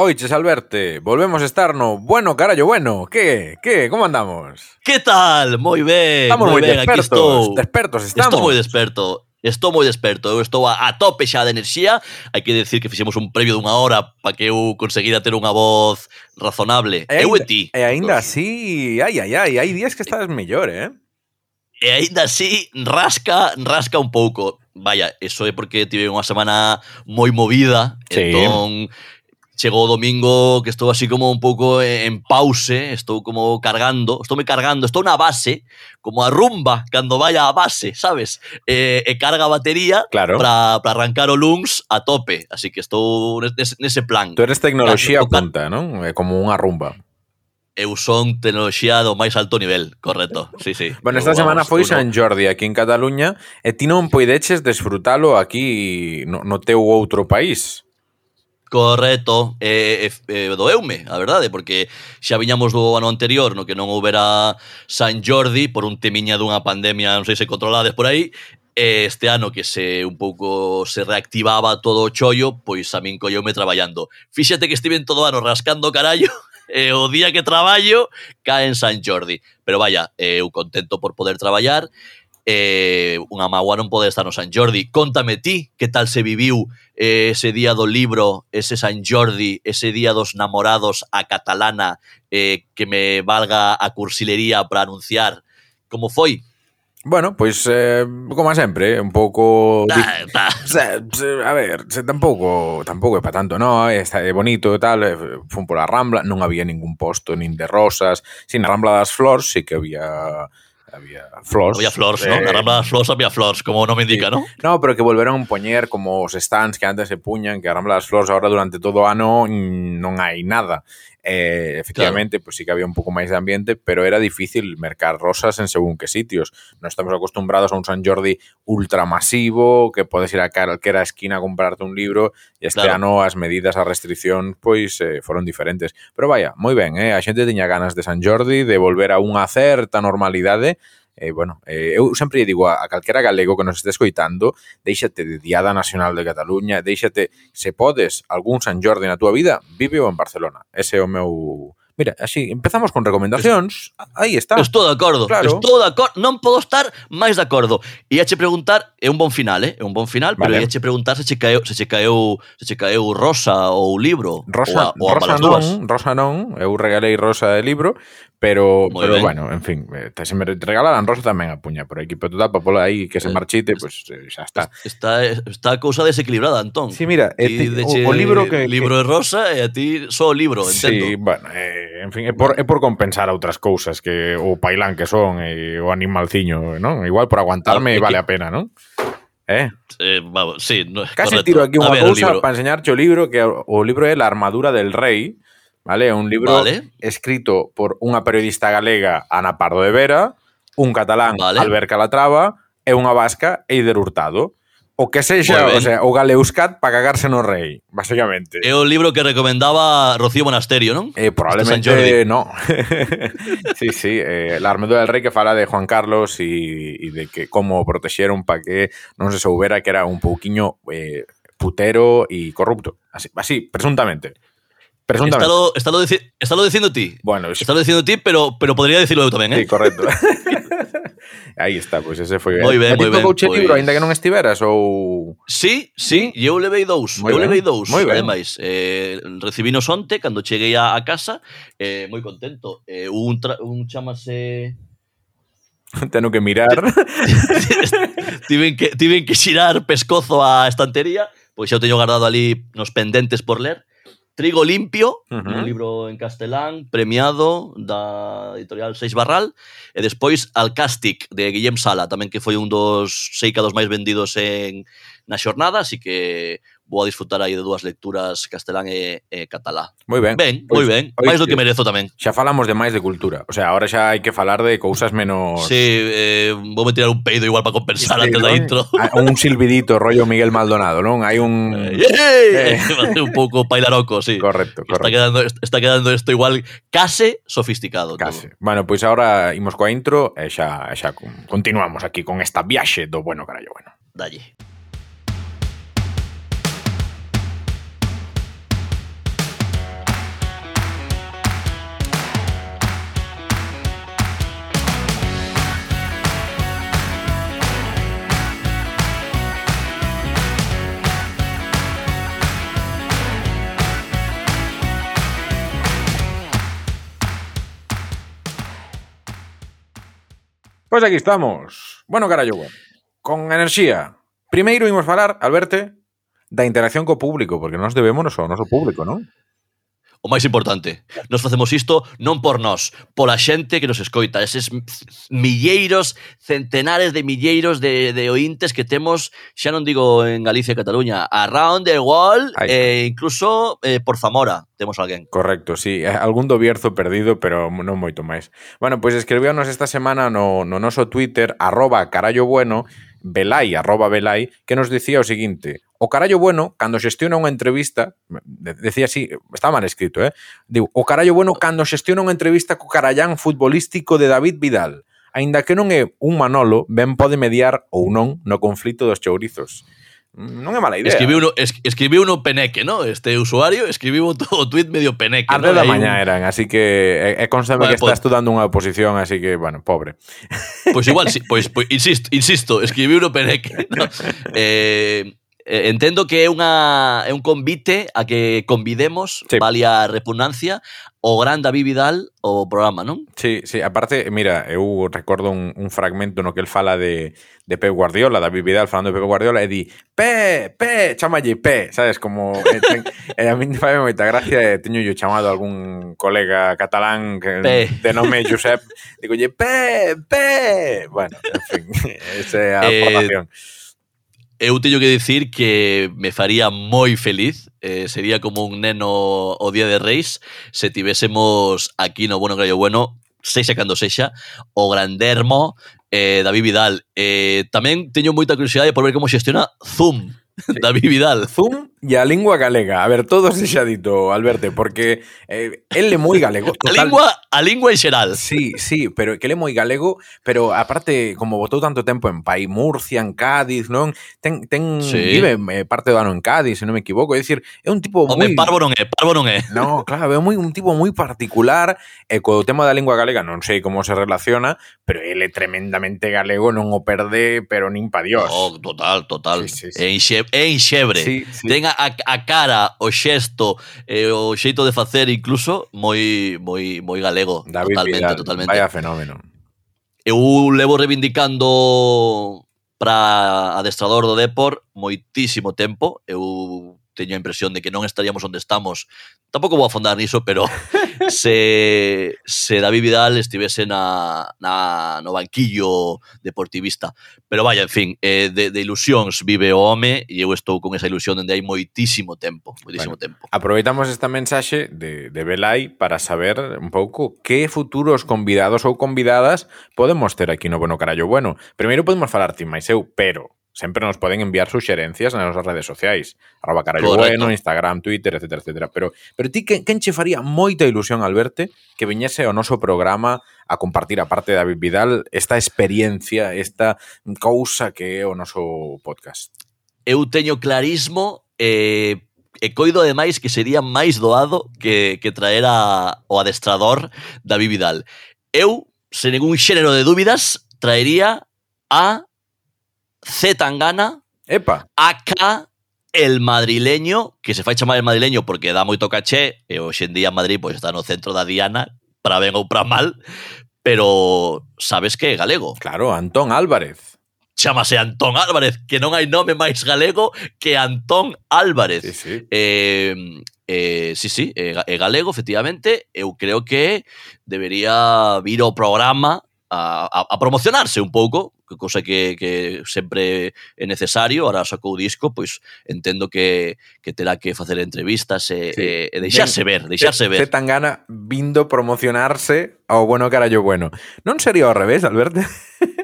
Oiches, Alberte, volvemos a estar no bueno, carallo, bueno. Que, que, como andamos? Que tal? Moi ben, Estamos moi moi ben, aquí despertos, estou. despertos estamos. Estou moi desperto. Estou moi desperto, eu estou a, a tope xa de enerxía Hai que decir que fixemos un previo dunha hora para que eu conseguira ter unha voz razonable E Eu aínda- e ti E aínda así, ai, ai, ai, hai días que estás mellor, eh? E aínda así rasca, rasca un pouco Vaya, eso é porque tive unha semana moi movida Sí. Entón chegou o domingo que estou así como un pouco en pause, estou como cargando, estou me cargando, estou na base, como a rumba cando vai á base, sabes? E, e carga a batería claro. para arrancar o luns a tope, así que estou nese, nese plan. Tú eres tecnoloxía punta, non? É como unha rumba eu son tecnoloxía do máis alto nivel, correcto. Sí, sí. Bueno, esta semana vamos, foi. San Jordi aquí en Cataluña e ti non poideches desfrutalo aquí no, no teu outro país. Correcto, eh, eh, doeume, a verdade, porque xa viñamos do ano anterior no que non houbera San Jordi por un temiña dunha pandemia, non sei se controlades por aí, e este ano que se un pouco se reactivaba todo o chollo, pois a min colleume traballando. Fíxate que estiven todo o ano rascando o carallo e o día que traballo cae en San Jordi. Pero vaya, eu contento por poder traballar eh, unha magua non pode estar no San Jordi. Contame ti que tal se viviu eh, ese día do libro, ese San Jordi, ese día dos namorados a catalana, eh, que me valga a cursilería para anunciar. Como foi? Bueno, pois, eh, como sempre, eh, un pouco... Ah, da, da. A ver, tampouco, tampouco é para tanto, no? Está é bonito e tal, eh, fun pola Rambla, non había ningún posto nin de rosas, sin a Rambla das Flores, sí que había había flors. Había flors, ¿no? Eh, la Rambla de las Flors había flors, como no me indica, sí. ¿no? No, pero que volveron a poñer como os stands que antes se puñan, que a Rambla das Flors agora durante todo o ano mm, non hai nada. Eh, efectivamente, pues sí que había un pouco máis de ambiente, pero era difícil mercar rosas en según que sitios. Non estamos acostumbrados a un San Jordi ultramasivo, que podes ir a calquera esquina a comprarte un libro, e este Claro. ano as medidas, a restricción, pois eh, foron diferentes. Pero vaya, moi ben, eh? a xente tiña ganas de San Jordi, de volver a unha certa normalidade, eh, bueno, eh, eu sempre digo a, a calquera galego que nos este escoitando, deixate de Diada Nacional de Cataluña, deixate, se podes, algún San Jordi na túa vida, vive en Barcelona. Ese é o meu Mira, así, empezamos con recomendacións, aí está. Estou de acordo, claro. estou de acordo, non podo estar máis de acordo. E che preguntar, é un bon final, eh? é un bon final, vale. pero che preguntar se che caeu, se che caeu, se che caeu Rosa ou o libro, Rosa, ou a, ou Rosa non, Rosa non, eu regalei Rosa de libro, pero, Muy pero ben. bueno, en fin, eh, te, se me regalaran Rosa tamén a puña por aquí, pero total, para pola aí que se eh, marchite, eh, pues, xa está. Está, está a cousa desequilibrada, Antón. Sí, mira, ti, eh, o, o libro que... libro que... de Rosa e a ti só o libro, entendo. Sí, bueno, eh, en fin, é por, é por compensar a outras cousas que o pailán que son e o animalciño, non? Igual por aguantarme claro, vale que... a pena, non? Eh? eh vamos, sí, no, Case correcto. tiro aquí unha cousa para enseñarche o libro que o libro é La armadura del rei, vale? É un libro vale. escrito por unha periodista galega, Ana Pardo de Vera, un catalán, vale. Albert Calatrava, e unha vasca, Eider Hurtado. O que sexa, o Moi ben. sea, o galeuscat para cagarse no rei, basicamente. É o libro que recomendaba Rocío Monasterio? Eh, San probablemente Jordi. no. sí, sí. Eh, la armadura del rey que fala de Juan Carlos y, y de que cómo protexieron para que non se soubera que era un pouquiño eh, putero y corrupto. Así, así presuntamente. Presuntamente. Estalo, estalo, dici estalo dicindo ti. Bueno, sí, Estalo dicindo ti, pero, pero podría decirlo tamén, sí, eh? correcto. Aí está, pois ese foi. Moi ben, moi ben. Coche pois... libro, aínda que non estiveras ou Sí, sí, sí. eu levei dous, moi eu ben. levei dous. Moi ademais, eh recibinos onte cando cheguei a, a casa, eh moi contento. Eh un tra... un chamase Teno que mirar. tiven que tiven que xirar pescozo á estantería, pois xa o teño guardado ali nos pendentes por ler Trigo Limpio, uh -huh. un libro en castelán, premiado da editorial Seis Barral, e despois Alcástic, de Guillem Sala, tamén que foi un dos, seicados dos máis vendidos en na xornada, así que vou a disfrutar aí de dúas lecturas castelán e, e catalá. Moi ben. Ben, moi ben. Máis do que merezo tamén. Xa falamos de máis de cultura. O sea, ahora xa hai que falar de cousas menos... Sí, eh, vou me tirar un peido igual para compensar sí, antes non? da intro. Ah, un silbidito rollo Miguel Maldonado, non? Hai un... Eh, eh. un pouco pailaroco, sí. Correcto, correcto. Está quedando, está quedando isto igual case sofisticado. Case. Todo. Bueno, pois pues ahora imos coa intro e xa, xa continuamos aquí con esta viaxe do bueno carallo bueno. Dalle. Pois aquí estamos. Bueno, carallo, bueno. con enerxía. Primeiro imos falar, Alberto, da interacción co público, porque nós debemos ao noso público, non? O máis importante, nos facemos isto non por nós, pola xente que nos escoita, eses milleiros, centenares de milleiros de, de ointes que temos, xa non digo en Galicia e Cataluña, around the world, e eh, incluso eh, por Zamora temos alguén. Correcto, sí, eh, algún do Bierzo perdido, pero non moito máis. Bueno, pois pues escribiónos esta semana no, no noso Twitter, arroba carallo bueno, Belai, arroba Belai, que nos dicía o seguinte, o carallo bueno, cando xestiona unha entrevista, decía así, está mal escrito, eh? Digo, o carallo bueno cando xestiona unha entrevista co carallán futbolístico de David Vidal, aínda que non é un Manolo, ben pode mediar ou non no conflito dos chourizos. Non é mala idea. Escribiu uno, es, escribiu uno peneque, ¿no? Este usuario escribiu todo o tweet medio peneque. Arde ¿no? da mañá un... eran, así que é, é constame vale, que pod... está estudando unha oposición, así que, bueno, pobre. Pois pues igual, si, pois, pois, insisto, insisto, escribiu no peneque. ¿no? Eh, eh, entendo que é unha é un convite a que convidemos sí. Valia Repugnancia o gran David Vidal o programa, non? Sí, sí, aparte, mira, eu recordo un, un fragmento no que el fala de, de Pep Guardiola, David Vidal falando de Pep Guardiola e di, Pe, Pe, chamalle Pe, sabes, como eh, ten, eh, a mí me fai moita gracia, e teño yo chamado a algún colega catalán que, pe. de nome Josep, digo, Pe, Pe, bueno, en fin, esa é a eh, formación. Eh, Eu teño que dicir que me faría moi feliz, eh, sería como un neno o Día de Reis, se tivésemos aquí no Bueno Gallo Bueno, sexa cando sexa, o Grandermo, eh, David Vidal. Eh, tamén teño moita curiosidade por ver como xestiona Zoom, sí. David Vidal. Zoom e a lingua galega. A ver, todo se xa dito, Alberto, porque eh, el é moi galego. A lingua, a lingua en xeral. Sí, sí, pero que ele é moi galego, pero aparte, como botou tanto tempo en Pai, Murcia, en Cádiz, non? Ten, ten Sí. vive eh, parte do ano en Cádiz, se non me equivoco. É dicir, é un tipo Home, moi... parvo non é, parvo non é. No, claro, é moi un tipo moi particular e co tema da lingua galega non sei como se relaciona, pero ele é tremendamente galego, non o perde, pero nin pa Dios. Oh, total, total. Sí, sí, sí. É enxebre. Sí, sí. Ten a, a cara, o xesto, eh, o xeito de facer incluso moi moi moi galego, David totalmente, Vidal, totalmente. Vaya fenómeno. Eu levo reivindicando para adestrador do Depor moitísimo tempo. Eu teño a impresión de que non estaríamos onde estamos. Tampouco vou afondar niso, pero se, se David Vidal estivese na, na, no banquillo deportivista. Pero vaya, en fin, eh, de, de ilusións vive o home e eu estou con esa ilusión dende hai moitísimo tempo. Moitísimo bueno, tempo. Aproveitamos esta mensaxe de, de Belai para saber un pouco que futuros convidados ou convidadas podemos ter aquí no Bueno Carallo Bueno. Primeiro podemos falar ti máis eu, pero sempre nos poden enviar suxerencias nas nosas redes sociais, arroba carallo bueno, Instagram, Twitter, etc, etc. Pero, pero ti, quen, quen che faría moita ilusión, Alberto, que viñese ao noso programa a compartir, a parte de David Vidal, esta experiencia, esta cousa que é o noso podcast? Eu teño clarismo eh, e coido ademais que sería máis doado que, que traer a, o adestrador David Vidal. Eu, sen ningún xénero de dúbidas, traería a C. Tangana, Epa. acá el madrileño, que se fai chamar el madrileño porque dá moito caché, e hoxe en día Madrid pois está no centro da Diana, para ben ou para mal, pero sabes que é galego. Claro, Antón Álvarez. Chámase Antón Álvarez, que non hai nome máis galego que Antón Álvarez. Sí, sí. Eh, eh, sí, sí, é, é galego, efectivamente. Eu creo que debería vir ao programa a, a, a promocionarse un pouco, cosa que, que sempre é necesario, ahora sacou o disco, pois entendo que, que terá que facer entrevistas e, sí. e, e deixarse ver, deixarse ver. Se tan gana vindo promocionarse ao bueno carallo bueno. Non sería ao revés, Alberto?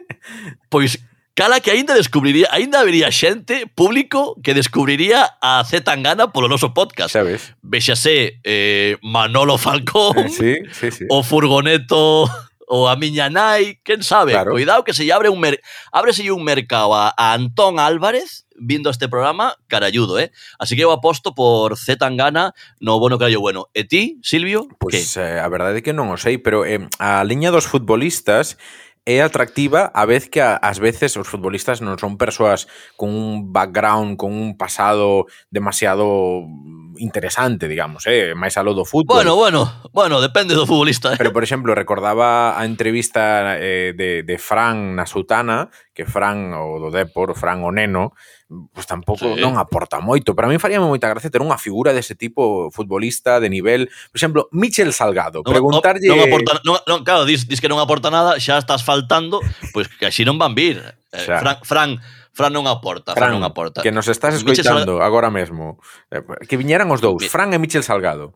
pois Cala que aínda descubriría, aínda habería xente, público, que descubriría a Z Tangana polo noso podcast. Sabes? Véxase eh, Manolo Falcón, eh, sí, sí, sí. o Furgoneto ou a miña nai, quen sabe, claro. cuidado que se lle abre un mer ábrese un mercado a, a Antón Álvarez vindo este programa, carayudo, eh? Así que eu aposto por Z Tangana no bono carallo bueno. E ti, Silvio? Pois pues, eh, a verdade é que non o sei, pero eh, a liña dos futbolistas é atractiva a vez que ás veces os futbolistas non son persoas con un background, con un pasado demasiado interesante, digamos, eh, máis aló do fútbol. Bueno, bueno, bueno, depende do futbolista. Eh. Pero, por exemplo, recordaba a entrevista eh, de, de Fran na Sutana, que Fran, o do Depor, Fran o Neno, pues tampouco sí. non aporta moito. Para mí faríame moita gracia ter unha figura dese tipo futbolista de nivel, por exemplo, Michel Salgado, non, preguntarlle Non aporta non, non, claro, dis, dis que non aporta nada, xa estás faltando, pois pues que así non van vir. Eh, Fran, Fran Fran non aporta, Fran, Fran non aporta. Que nos estás escoitando Michel... agora mesmo. Eh, que viñeran os dous, Mi... Fran e Michel Salgado.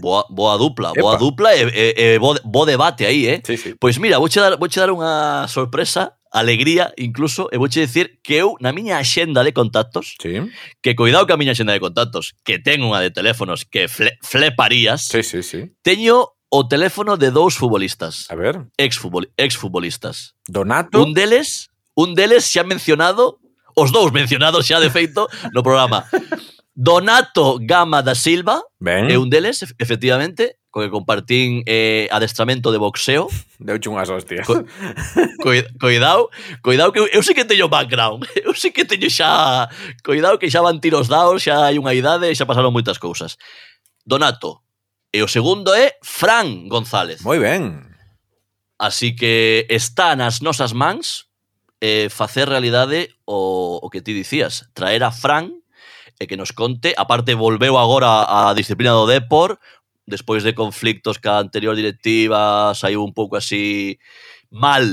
Boa, boa dupla, Epa. boa dupla e, e, e bo, bo debate aí, eh? Sí, sí. Pois mira, vouche dar, vouche dar unha sorpresa, alegría incluso, e vouche dicir que eu na miña axenda de contactos, sí. que cuidado que a miña axenda de contactos, que ten unha de teléfonos que fle, fleparías, sí, sí, sí. teño o teléfono de dous futbolistas. A ver. Exfutbol, exfutbolistas. Donato. Un deles Un deles xa mencionado, os dous mencionados xa de feito no programa. Donato Gama da Silva ben. é un deles, efectivamente, co que compartín eh, adestramento de boxeo. Deuche unhas hostias. Co, co, coidao, coidao que eu, eu sí que teño background. Eu sí que teño xa... Coidao que xa van tiros daos, xa hai unha idade, xa pasaron moitas cousas. Donato. E o segundo é Fran González. Moi ben. Así que está nas nosas mans eh, facer realidade o, o que ti dicías, traer a Fran e que nos conte, aparte volveu agora a disciplina do Depor, despois de conflictos ca anterior directiva, saiu un pouco así mal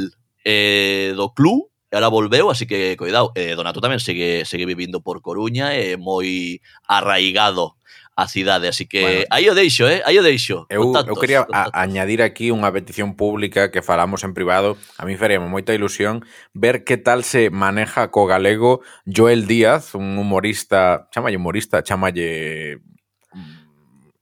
eh, do club, e ahora volveu, así que cuidado, eh, Donato tamén segue, segue vivindo por Coruña, é eh, moi arraigado a cidade, así que bueno, aí o deixo, eh? Aí o deixo. Eu, contactos, eu quería contactos. A, añadir aquí unha petición pública que falamos en privado. A mí faríamos moita ilusión ver que tal se maneja co galego Joel Díaz, un humorista, chamalle humorista, chamalle mm,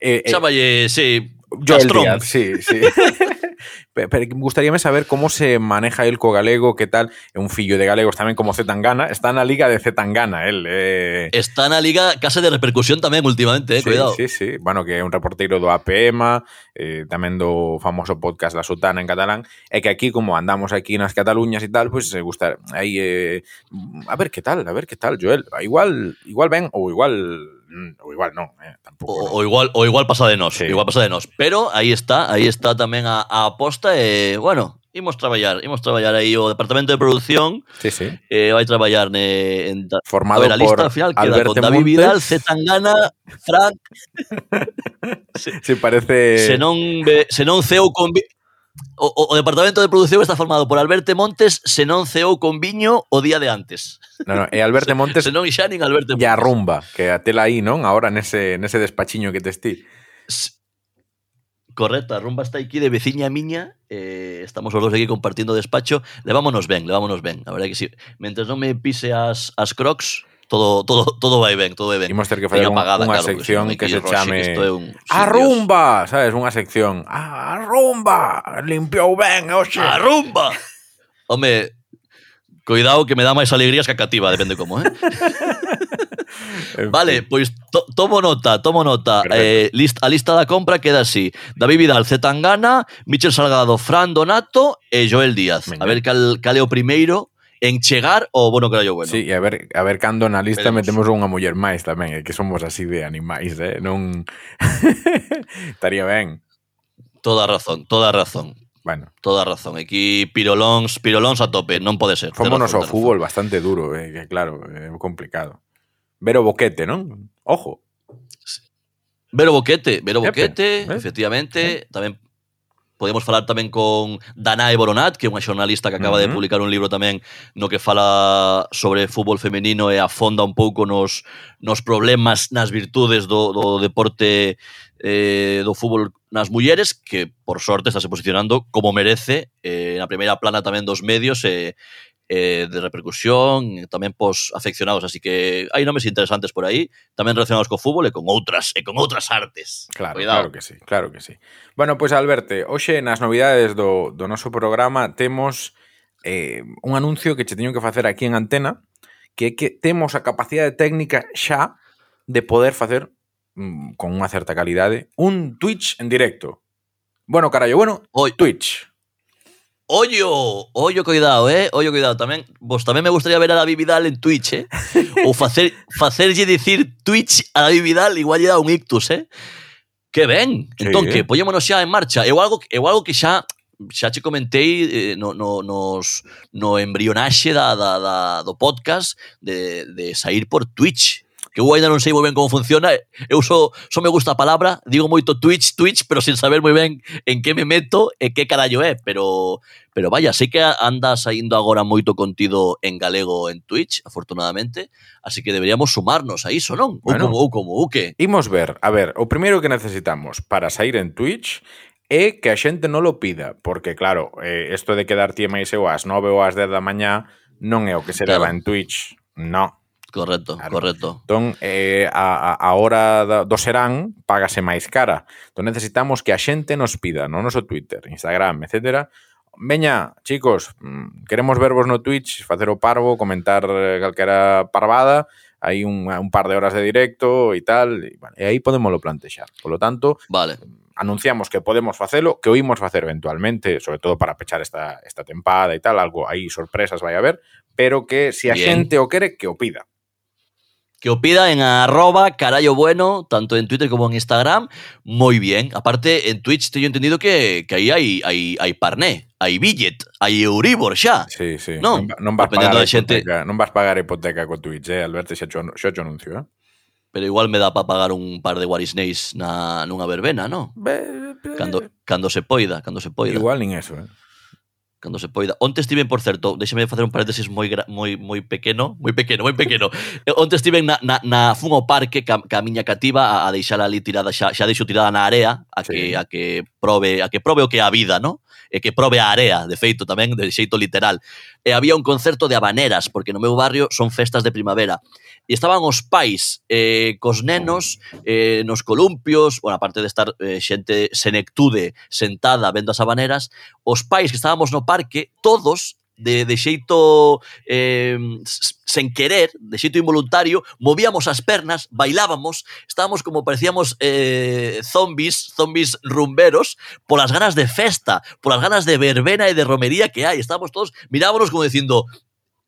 Eh, eh, chamalle, sí, Díaz, sí, sí. Pe- Pero gustaríame saber cómo se maneja el co galego, que tal, un fillo de galegos tamén como Zetangana, está na liga de Zetangana, el, eh, Está na liga casa de repercusión tamén últimamente, eh, sí, cuidado. Sí, sí, bueno, que é un reporteiro do APM, eh, tamén do famoso podcast La Sutana en catalán, e que aquí, como andamos aquí nas Cataluñas e tal, pois pues, se gusta aí, eh, a ver que tal, a ver que tal, Joel, igual, igual ben, ou igual, Mm, ou igual non, eh, tampouco. O, o igual o igual pasa de nós, sí. igual pasa de nós, pero aí está, aí está tamén a, a aposta e, bueno, imos traballar, imos traballar aí o departamento de produción. Sí, sí. Eh, vai traballar ne, en formado ver, a lista por final queda Alberto con David Montes. Vidal, Zetangana, Frank. se, sí, se parece Se non ve, se non ceo con o, o departamento de produción está formado por Alberto Montes, Senón ceou con Viño o día de antes. No, no, eh, e Alberto Montes... Senón e Xanin Alberto Montes. E a rumba, que a tela aí, non? Ahora nese, nese despachiño que te estí. Correcto, a rumba está aquí de veciña miña, eh, estamos os dos aquí compartindo despacho, levámonos ben, levámonos ben, a verdade que si, mentres non me pise as, as crocs, todo todo todo vai ben, todo vai ben. Imos ter que fazer un, apagada, unha claro, sección que, que se chame que é un rumba, sabes, unha sección. A rumba, limpiou ben eh, hoxe. rumba. Home, cuidado que me dá máis alegrías que a cativa, depende como, eh. Vale, pois to, tomo nota, tomo nota. Perfecto. Eh, list, a lista da compra queda así. David Vidal, Zetangana, Michel Salgado, Fran Donato e Joel Díaz. Venga. A ver cal, cal é o primeiro en chegar o bono carallo bueno. Sí, e a ver, a ver cando na lista Veremos. metemos unha muller máis tamén, é que somos así de animais, eh? non estaría ben. Toda razón, toda razón. Bueno. Toda razón. Aquí pirolóns, pirolóns a tope, non pode ser. Fómonos ao fútbol bastante duro, eh? que claro, é complicado. Ver o boquete, non? Ojo. Vero Boquete, Vero Boquete, Epe, efectivamente, tamén Podemos falar tamén con Danae Boronat, que é unha xornalista que acaba uh -huh. de publicar un libro tamén no que fala sobre fútbol femenino e afonda un pouco nos, nos problemas, nas virtudes do, do deporte eh, do fútbol nas mulleres, que por sorte estáse posicionando como merece eh, na primeira plana tamén dos medios e eh, eh, de repercusión, tamén pos afeccionados, así que hai nomes interesantes por aí, tamén relacionados co fútbol e con outras e con outras artes. Claro, Cuidado. claro que sí, claro que sí. Bueno, pois pues, Alberto, hoxe nas novidades do, do noso programa temos eh, un anuncio que che teño que facer aquí en antena, que é que temos a capacidade técnica xa de poder facer mm, con unha certa calidade un Twitch en directo. Bueno, carallo, bueno, Hoy. Twitch. Ollo, ollo cuidado, eh? Ollo cuidado tamén. Vos tamén me gustaría ver a David Vidal en Twitch, eh? Ou facer facerlle dicir Twitch a David Vidal igual lle dá un ictus, eh? Que ben. Sí, entón que eh? poñémonos xa en marcha. Eu algo eu algo que xa xa che comentei eh, no, no, nos, no embrionaxe da, da, da, do podcast de, de sair por Twitch que eu ainda non sei moi ben como funciona, eu só, só me gusta a palabra, digo moito Twitch, Twitch, pero sin saber moi ben en que me meto e que carallo é, pero pero vaya, sei que anda saindo agora moito contido en galego en Twitch, afortunadamente, así que deberíamos sumarnos a iso, non? Ou como, ou como, ou que? Imos ver, a ver, o primeiro que necesitamos para sair en Twitch é que a xente non lo pida, porque claro, eh, esto de quedar ti máis eu ás 9 ou ás 10 da mañá non é o que se claro. leva en Twitch, non. Correcto, claro. correcto. Entón, eh, a, a hora da, do serán págase máis cara. Entón, necesitamos que a xente nos pida no noso Twitter, Instagram, etcétera, Veña, chicos, mm, queremos vervos no Twitch, facer o parvo, comentar eh, calquera parvada, hai un, un par de horas de directo e tal, e, bueno, e aí podemoslo plantexar. Por lo tanto, vale. Mm, anunciamos que podemos facelo, que oímos facer eventualmente, sobre todo para pechar esta, esta tempada e tal, algo aí sorpresas vai haber, pero que se si a Bien. xente o quere, que o pida. Que o pida en arroba carallo bueno, tanto en Twitter como en Instagram, moi bien. Aparte, en Twitch teño entendido que, que aí hai, hai, hai parné, hai billet, hai Euribor xa. Sí, sí. Non, non, non vas pagar da xente. hipoteca, non vas pagar hipoteca co Twitch, eh, Alberto, xa cho, xa cho anuncio, eh? Pero igual me dá para pagar un par de Warisneis na, nunha verbena, non? Be, be, Cando, cando se poida, cando se poida. Igual nin eso, eh? cando se poida. Onte estiven, por certo, déxeme facer un paréntesis moi moi moi pequeno, moi pequeno, moi pequeno. Eh, onte estiven na, na, na fun ao parque ca, ca miña cativa a, a deixala ali tirada, xa, xa deixo tirada na area a que sí. a que probe, a que probe o que é a vida, no? e que prove a area, de feito tamén, de xeito literal. E había un concerto de habaneras, porque no meu barrio son festas de primavera. E estaban os pais eh, cos nenos eh, nos columpios, bueno, aparte de estar eh, xente senectude sentada vendo as habaneras, os pais que estábamos no parque, todos de, de xeito eh, sen querer, de xeito involuntario, movíamos as pernas, bailábamos, estábamos como parecíamos eh, zombies, zombies rumberos, polas ganas de festa, polas ganas de verbena e de romería que hai. Estábamos todos, mirábamos como dicindo,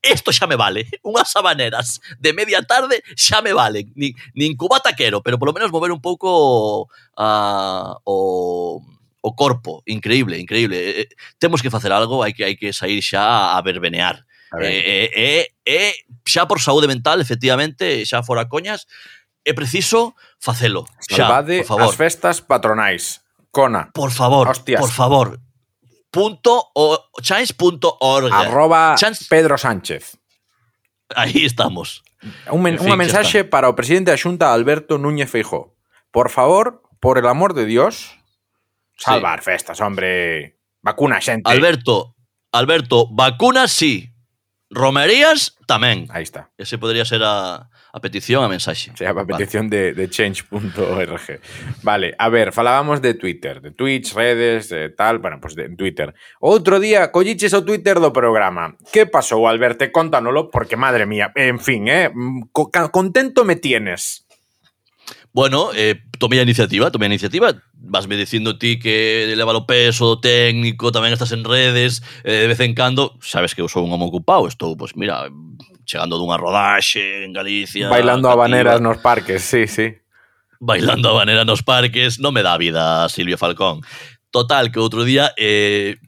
esto xa me vale. Unhas habaneras de media tarde xa me valen. Nin, nin cubata quero, pero polo menos mover un pouco a, uh, o o corpo, increíble, increíble. Eh, eh, temos que facer algo, hai que hai que sair xa a verbenear. A ver. Eh, eh, eh, eh, xa por saúde mental, efectivamente, xa fora coñas, é preciso facelo. Xa, Salvade por favor. as festas patronais. Cona. Por favor, Hostias. por favor. Punto o, chance.org. Arroba chance. Pedro Sánchez. Aí estamos. Un men, en fin, unha mensaxe para o presidente da Xunta Alberto Núñez Feijó. Por favor, por el amor de Dios, Salvar sí. festas, hombre. Vacuna, xente. Alberto, Alberto, vacunas sí. Romerías tamén. Aí está. Ese podría ser a, a petición, a mensaxe. O sea, a petición vale. de, de change.org. Vale, a ver, falábamos de Twitter, de Twitch, redes, de tal, bueno, pues de Twitter. Outro día colliches o Twitter do programa. Que pasou, Alberto? Contanolo, porque madre mía, en fin, eh, contento me tienes. Bueno, eh, tomei a iniciativa, tomei a iniciativa. Vasme dicindo ti que leva o peso técnico, tamén estás en redes, eh, de vez en cando, sabes que eu sou un homo ocupado, estou, pois mira, chegando dunha rodaxe en Galicia. Bailando habaneras nos parques, sí, sí. bailando a banera nos parques, non me dá vida Silvio Falcón. Total, que outro día eh,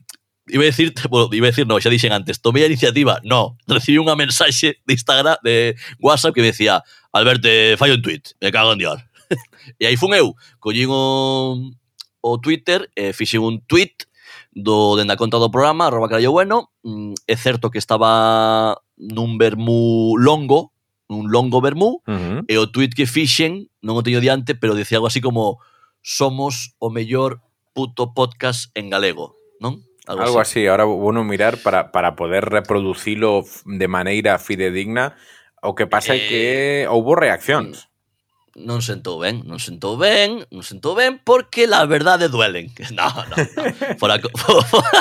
iba a decir, bueno, iba a decir, no, xa dixen antes, tomei a iniciativa, no, recibí unha mensaxe de Instagram, de WhatsApp que me decía, Alberto, fai un tweet, me cago en Dios. E aí fun eu, collín o, o Twitter e fixen un tweet do dende a conta do programa, arroba carallo bueno, mm, é certo que estaba nun vermú longo, un longo vermú, uh -huh. e o tweet que fixen, non o teño diante, pero dicía algo así como somos o mellor puto podcast en galego, non? Algo, algo así. así, ahora bueno mirar para, para poder reproducilo de maneira fidedigna, o que pasa eh... é que houbo reaccións. Mm non sentou ben, non sentou ben, non sentou ben porque la verdade duelen. No, no, no. Fora, fora, fora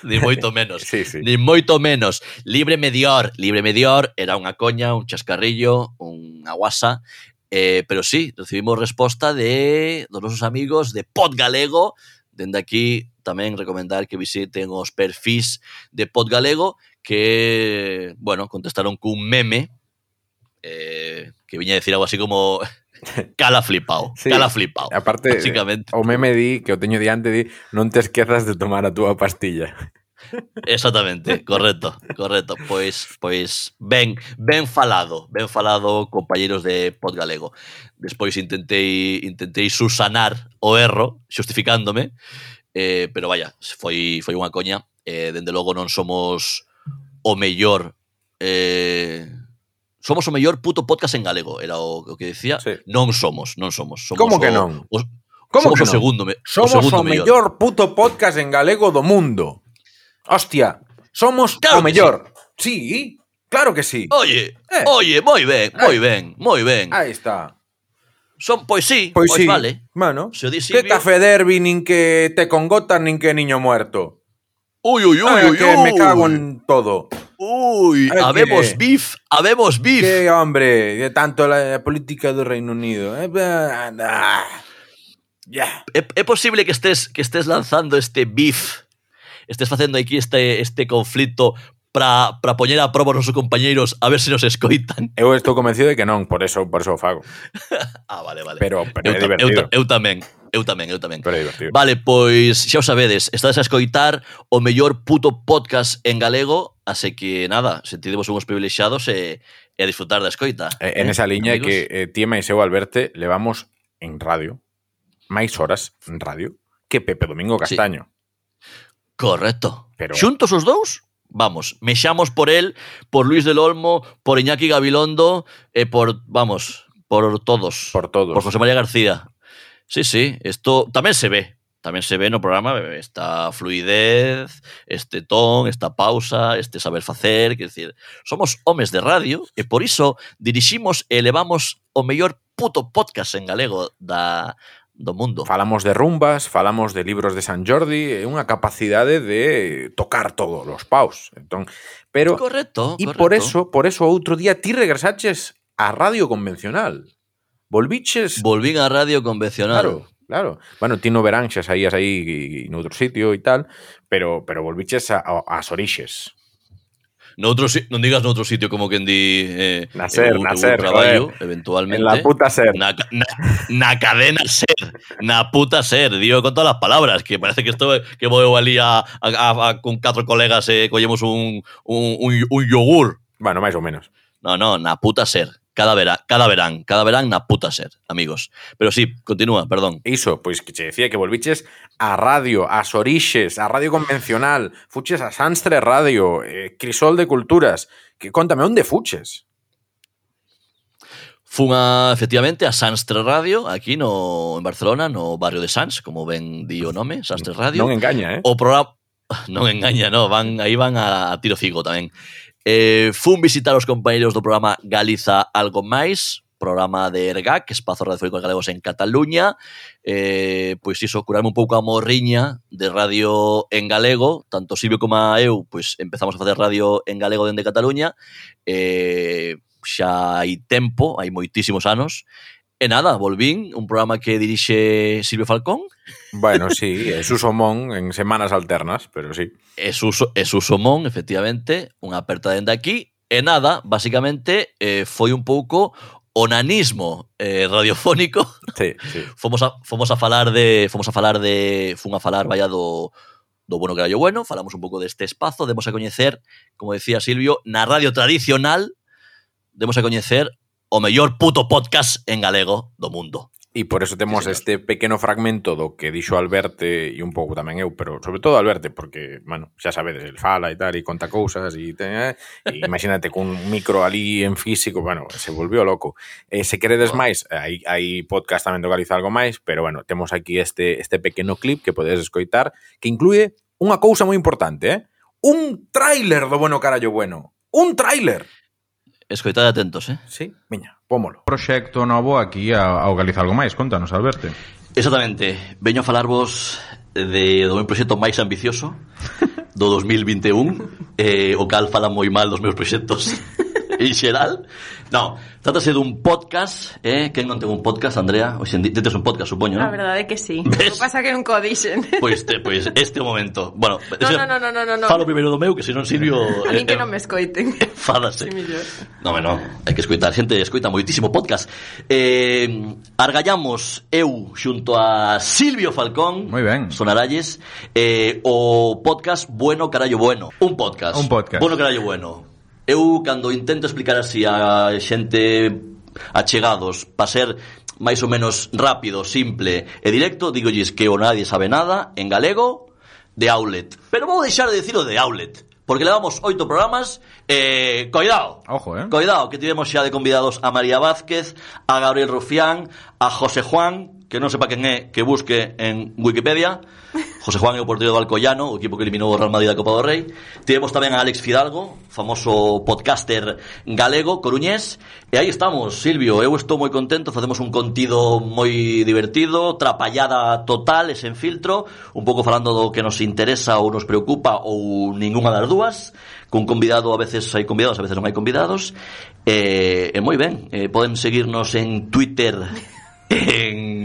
ni moito menos. Sí, sí. Ni moito menos. Libre Medior, Libre Medior era unha coña, un chascarrillo, unha guasa, eh, pero sí, recibimos resposta de dos nosos amigos de Pod Galego, dende aquí tamén recomendar que visiten os perfis de Pod Galego que, bueno, contestaron cun meme eh, que viña a decir algo así como cala flipao, sí. cala flipao. Aparte, básicamente. o meme di que o teño diante di non te esquezas de tomar a túa pastilla. Exactamente, correcto, correcto. Pois, pois ben, ben falado, ben falado, compañeiros de Pod Galego. Despois intentei intentei susanar o erro xustificándome, eh, pero vaya, foi foi unha coña. Eh, dende logo non somos o mellor eh, Somos o mellor puto podcast en galego, era o, o que decía. Sí. Non somos, non somos. somos Como que non? O, o, Como somos que non? o segundo, me, somos o, segundo o mellor puto podcast en galego do mundo. Hostia, somos claro o mellor. Sí. sí, claro que sí. Oye, eh. oye, moi ben, eh. moi ben, moi ben. Aí está. Son, pois sí, pois, pois sí. vale. Bueno, se o di Que ta fe nin que te congotan nin que niño muerto. Uy, uy, uy, Ah, uy, que uy. me cago en todo. Uy, Ai, habemos que- beef, habemos beef. Que hombre, de tanto la política do Reino Unido. Eh, bah, ah, Ya. É, é posible que estés que estés lanzando este beef, estés facendo aquí este este conflito para para poñer a proba os nosos compañeiros a ver se nos escoitan. Eu estou convencido de que non, por eso, por eso o fago. Ah, vale, vale. Pero, pero eu, é eu, divertido. ta- eu tamén, Eu tamén, eu tamén. Pero divertido. Vale, pois xa o sabedes, estades a escoitar o mellor puto podcast en galego, así que nada, sentidemos unhos privilexiados e, e a disfrutar da escoita. Eh, en esa liña amigos? que eh, ti e Seu Alberte levamos en radio, máis horas en radio, que Pepe Domingo Castaño. Sí. Correcto. Pero... Xuntos os dous? vamos, mexamos por él, por Luis del Olmo, por Iñaki Gabilondo e por, vamos, por todos. Por todos. Por José María García. Sí, sí, esto tamén se ve, tamén se ve no programa esta fluidez, este ton, esta pausa, este saber facer, que decir, somos homes de radio e por iso diriximos e elevamos o mellor puto podcast en galego da do mundo. Falamos de rumbas, falamos de libros de San Jordi, é unha capacidade de tocar todos os paus. Entón, pero correcto, e por eso, por eso outro día ti regresaches a radio convencional. Volviches Volvín á radio convencional. Claro, claro. Bueno, ti no verán xa saías aí noutro sitio e tal, pero pero volviches a, a, ás orixes. Noutro, non digas noutro sitio como quen di eh, Nacer, eu- eu nacer, traballo, joder. eventualmente. En la puta ser. Na, na, na cadena ser, na puta ser, digo con todas as palabras, que parece que estou que vou ali a, a, a, a con catro colegas e eh, collemos un, un, un, un yogur. Bueno, máis ou menos. No, no, na puta ser. Cada, vera, cada verán, cada verán na puta ser, amigos. Pero sí, continúa, perdón. Iso, pois que che decía que volviches a radio, as orixes, a radio convencional, fuches a Sanstre Radio, eh, Crisol de Culturas, que contame onde fuches. Fun efectivamente, a Sanstre Radio, aquí no, en Barcelona, no barrio de Sans, como ben di o nome, Sanstre Radio. Non engaña, eh? O programa... Non engaña, no, van, aí van a, a tiro figo tamén. Eh, fun visitar os compañeros do programa Galiza Algo Máis, programa de ERGAC, Espazo Radiofónico Galegos en Cataluña. Eh, pois iso, curarme un pouco a morriña de radio en galego. Tanto Silvio como eu, pois empezamos a facer radio en galego dende Cataluña. Eh, xa hai tempo, hai moitísimos anos E nada, volvín, un programa que dirixe Silvio Falcón. Bueno, sí, é Suso Mon en semanas alternas, pero sí. É Suso, é Suso Mon, efectivamente, unha aperta dende aquí. E nada, basicamente, eh, foi un pouco onanismo eh, radiofónico. Sí, sí. fomos, a, fomos a falar de... Fomos a falar de... Fun a falar, vaya, do, do bueno que era yo bueno, falamos un pouco deste espazo, demos a coñecer, como decía Silvio, na radio tradicional, demos a coñecer o mellor puto podcast en galego do mundo. E por eso temos sí, este pequeno fragmento do que dixo Alberte e un pouco tamén eu, pero sobre todo Alberte, porque, bueno, xa sabedes, el fala e tal, e conta cousas, eh, e, te, e imagínate cun micro ali en físico, bueno, se volvió loco. Eh, se queredes máis, hai, hai podcast tamén do Galiza algo máis, pero bueno, temos aquí este, este pequeno clip que podedes escoitar, que incluye unha cousa moi importante, eh? Un tráiler do Bueno Carallo Bueno. Un tráiler escoitade atentos, eh? Sí, miña, pómolo. Proxecto novo aquí ao Galiza Algo Máis, contanos, Alberto. Exactamente, veño a falarvos de, do meu proxecto máis ambicioso do 2021, eh, o cal fala moi mal dos meus proxectos. en xeral. Non, trátase dun podcast, eh? Quen non ten un podcast, Andrea? Oxe, tes un podcast, supoño, A non? verdade é que sí. Ves? O que pasa que non co dixen. Pois, te, pois este é o momento. Bueno, No, no, no, no, no, no. Falo primeiro do meu, que se non Silvio... A min que non me escoiten. Fádase. Sí, millor. No, no, hai que escoitar, xente escoita moitísimo podcast. Eh, argallamos eu xunto a Silvio Falcón, Moi ben. Sonaralles, eh, o podcast Bueno Carallo Bueno. Un podcast. Un podcast. Bueno Carallo Bueno. eu cando intento explicar así a xente achegados para ser máis ou menos rápido, simple e directo, digolles que o nadie sabe nada en galego de outlet. Pero vou deixar de dicir o de outlet, porque levamos oito programas e eh, coidado. Ojo, eh. Coidado, que tivemos xa de convidados a María Vázquez, a Gabriel Rufián, a José Juan, que non sepa quen é, que busque en Wikipedia. José Juan é o portero do Alcoyano, o equipo que eliminou o Real Madrid da Copa do Rei. Tivemos tamén a Alex Fidalgo, famoso podcaster galego, coruñés. E aí estamos, Silvio, eu estou moi contento, facemos un contido moi divertido, trapallada total e sen filtro, un pouco falando do que nos interesa ou nos preocupa ou ningunha das dúas, cun convidado a veces hai convidados, a veces non hai convidados. E, e moi ben, eh, poden seguirnos en Twitter, en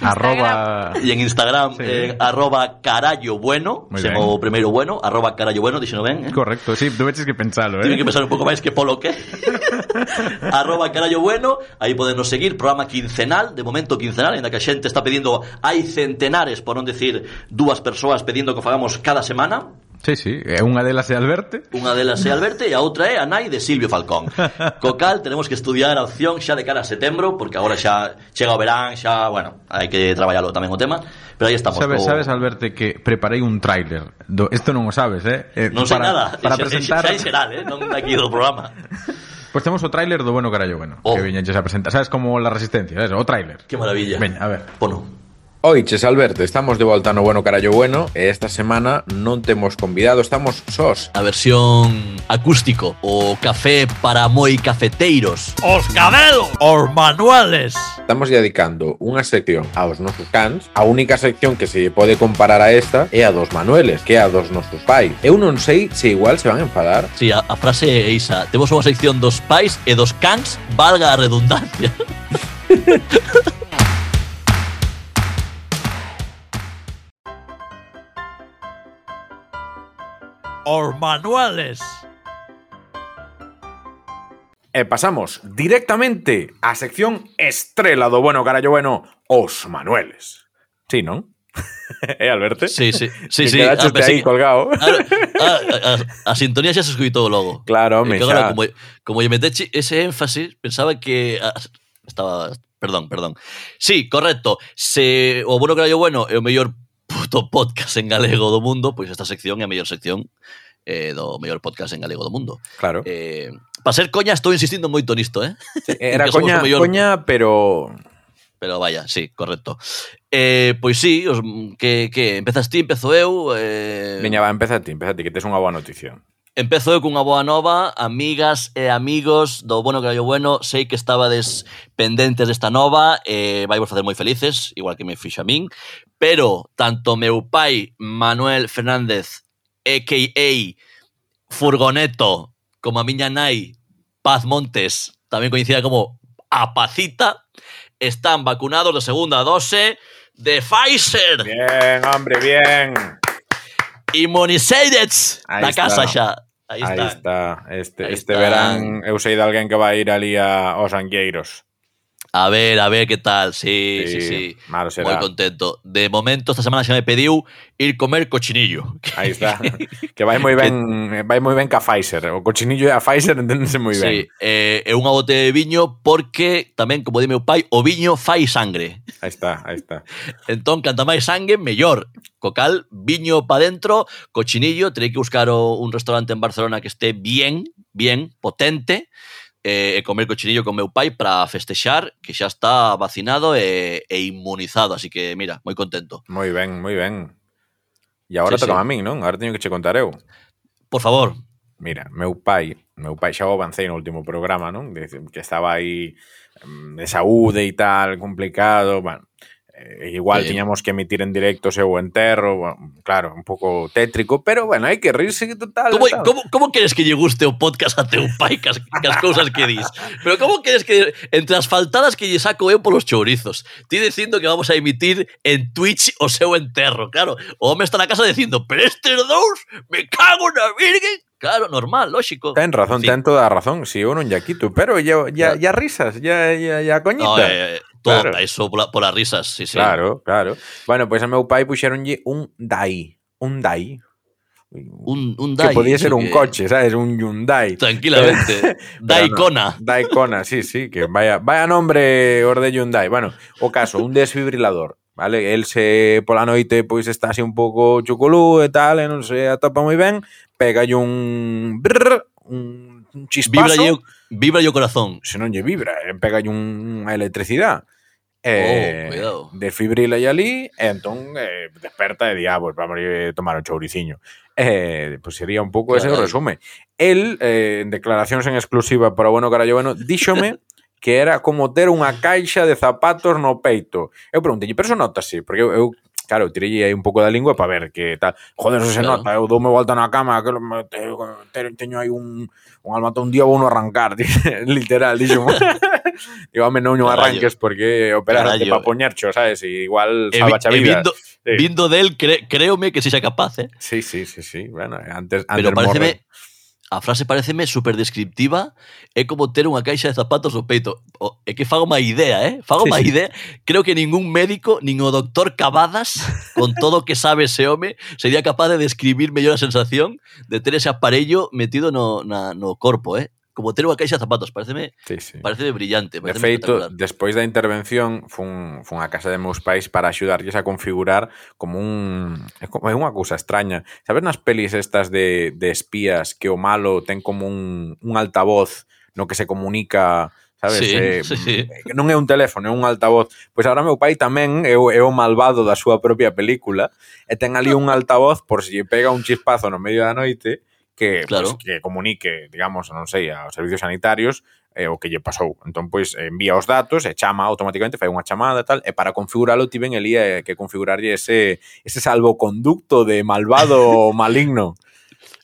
Arroba... e en Instagram Sí. eh, arroba carallo bueno Moi se ben. o primeiro bueno arroba carallo bueno dixeno ben eh? Correcto, sí, tuveches que Tienen eh. que pensar un pouco máis que polo que arroba carallo bueno aí podenos seguir programa quincenal de momento quincenal en que a xente está pedindo hai centenares por non decir dúas persoas pedindo que o fagamos cada semana Sí, sí, é unha delas é Alberte. Unha delas é Alberte e a outra é a nai de Silvio Falcón. Co cal tenemos que estudiar a opción xa de cara a setembro, porque agora xa chega o verán, xa, bueno, hai que traballalo tamén o tema, pero aí estamos. Sabes, co... sabes Alberte que preparei un tráiler. Do... Esto non o sabes, eh? eh non sei para, nada. Para xa, presentar... Xa, xa, xa xeral, eh? Non aquí do programa. Pois pues temos o tráiler do Bueno Carallo Bueno, oh. que viñenches a presentar. Sabes como la resistencia, ¿sabes? o tráiler. Que maravilla. Veña, a ver. Pono. Oiches, Alberto, estamos de volta no Bueno Carallo Bueno e esta semana non temos convidado, estamos sós. A versión acústico, o café para moi cafeteiros. Os cabelos, os manuales. Estamos dedicando unha sección aos nosos cans, a única sección que se pode comparar a esta é a dos manueles, que é a dos nosos pais. Eu non sei se igual se van a enfadar. Si, sí, a, a frase é isa, temos unha sección dos pais e dos cans, valga a redundancia. Os manuales. E pasamos directamente á sección estrela do Bueno Carallo Bueno, os Manueles. Sí, non? é Alberto? Sí, sí, sí, sí. aí que- colgado. A, a, a, a sintonía xa se escutou logo. Claro, É home, que agora, xa. como, como lle meteche ese énfasis, pensaba que ah, estaba perdón, perdón. Sí, correcto. Se o bueno que bueno é o mellor puto podcast en galego do mundo, pois esta sección é a mellor sección eh, do mellor podcast en galego do mundo. Claro. Eh, para ser coña estou insistindo moito nisto, eh? Era coña, mellor... coña, pero... Pero vaya, sí, correcto. Eh, pois sí, os, que, que empezas ti, empezo eu... Eh... Veña, va, empeza ti, empeza ti, que tes unha boa noticia. Empezo eu cunha boa nova, amigas e amigos do Bueno que Bueno, sei que estabades pendentes desta nova, eh, vai vos facer moi felices, igual que me fixo a min, pero tanto meu pai Manuel Fernández, a.k.a. Furgoneto, como a miña nai Paz Montes, tamén coñecida como a Pacita, están vacunados de segunda dose de Pfizer. Bien, hombre, bien. Immunizated Aí na está. casa xa. Aí, Aí está. está. Este, este verán eu sei de alguén que vai ir ali a, aos Angueiros. A ver, a ver qué tal. Sí, sí, sí. Malo será. Contento. De momento, esta semana xa me pediu ir comer cochinillo. Ahí está. que vai moi ben, que... vai moi ben ca Pfizer. O cochinillo e a Pfizer enténdense moi ben. Sí, eh, é unha botella de viño porque tamén, como di meu pai, o viño fai sangre. Aí está, aí está. entón, canta máis sangue, mellor. Co cal, viño pa dentro, cochinillo, terei que buscar un restaurante en Barcelona que esté bien, bien, potente, eh, e comer cochinillo con meu pai para festexar que xa está vacinado e, e inmunizado, así que mira, moi contento. Moi ben, moi ben. E agora sí, toca sí. a min, non? Agora teño que che contar eu. Por favor. Mira, meu pai, meu pai xa o avancei no último programa, non? De, que estaba aí mm, de saúde e tal, complicado, bueno, eh, igual Sí. tiñamos que emitir en directo o enterro, bueno, claro, un pouco tétrico, pero bueno, hai que que total. Tal. como, como queres que lle guste o podcast a teu pai cas, cas cousas que dis? Pero como queres que entre as faltadas que lle saco eu polos chourizos, ti dicindo que vamos a emitir en Twitch o seu enterro, claro. O home está na casa dicindo, pero estes dous, me cago na virgen. Claro, normal, lógico. Ten razón, Sí. ten toda a razón, si eu non lle quito, pero ya, ya, ya risas, ya, ya, ya coñita. No, eh, todo Claro. eso pola, polas risas, sí, sí. Claro, claro. Bueno, pois a meu pai puxeronlle un Dai, un Dai. Un, un que Dai. podía ser un que- coche, sabes? Un Hyundai. Tranquilamente. Dai no. Kona. Daikona, sí, sí, que vaya, vaya nombre os de Hyundai. Bueno, o caso, un desfibrilador, vale? El se pola noite pois está así un pouco chuculú e tal, e non se atopa moi ben, pega un brrr, un, un Vibra chispazo, Vibra o corazón. Se non lle vibra, eh, pega unha electricidade. Eh, oh, desfibrila e ali e entón eh, desperta e di, ah, pues vamos a eh, tomar o chouriciño eh, pues sería un pouco ese o resume el, eh, en declaracións en exclusiva para Bueno Caralloveno, díxome que era como ter unha caixa de zapatos no peito. Eu preguntei, pero eso notase, porque eu, eu claro, tirei aí un pouco da lingua para ver que tal. Joder, eso se Claro. nota, eu doume volta na cama, que me- te- te- teño aí un, un alma un día vou no arrancar, literal, dixo. Digo, home, non o Carallo. arranques porque Carallo. para poñercho, sabes? E igual E, salva vi- a e vida. vindo, Sí. vindo del, cre, créome que si xa capaz, eh? Sí, sí, sí, sí. Bueno, antes, Pero antes pareceme A frase pareceme super descriptiva É como ter unha caixa de zapatos no peito o, É que fago má idea, eh? Fago sí, má sí. idea Creo que ningún médico, nin o doctor Cavadas Con todo o que sabe ese home Sería capaz de describir mellor a sensación De ter ese aparello metido no, na, no corpo, eh? como ter unha caixa de zapatos, pareceme, sí, sí. pareceme brillante. Pareceme de feito, despois da intervención, fun, fun a casa de meus pais para axudarlles a configurar como un... É unha cousa extraña. Sabes nas pelis estas de, de espías que o malo ten como un, un altavoz no que se comunica sabes? Sí, eh, sí, sí. Mm, non é un teléfono, é un altavoz. Pois agora meu pai tamén é o, é o malvado da súa propia película e ten ali un altavoz por se lle pega un chispazo no medio da noite que, claro. pues, que comunique, digamos, non sei, aos servicios sanitarios eh, o que lle pasou. Entón, pois, envía os datos e chama automáticamente, fai unha chamada e tal, e para configurarlo tiven elía eh, que configurarlle ese, ese salvoconducto de malvado maligno.